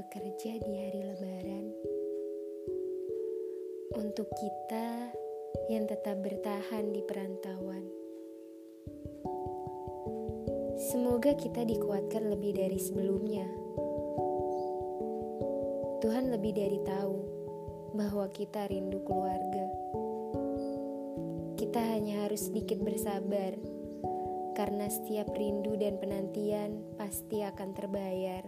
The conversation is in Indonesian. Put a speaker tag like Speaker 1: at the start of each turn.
Speaker 1: bekerja di hari Lebaran. Untuk kita yang tetap bertahan di perantauan, semoga kita dikuatkan lebih dari sebelumnya. Tuhan lebih dari tahu bahwa kita rindu keluarga. Kita hanya harus sedikit bersabar karena setiap rindu dan penantian pasti akan terbayar.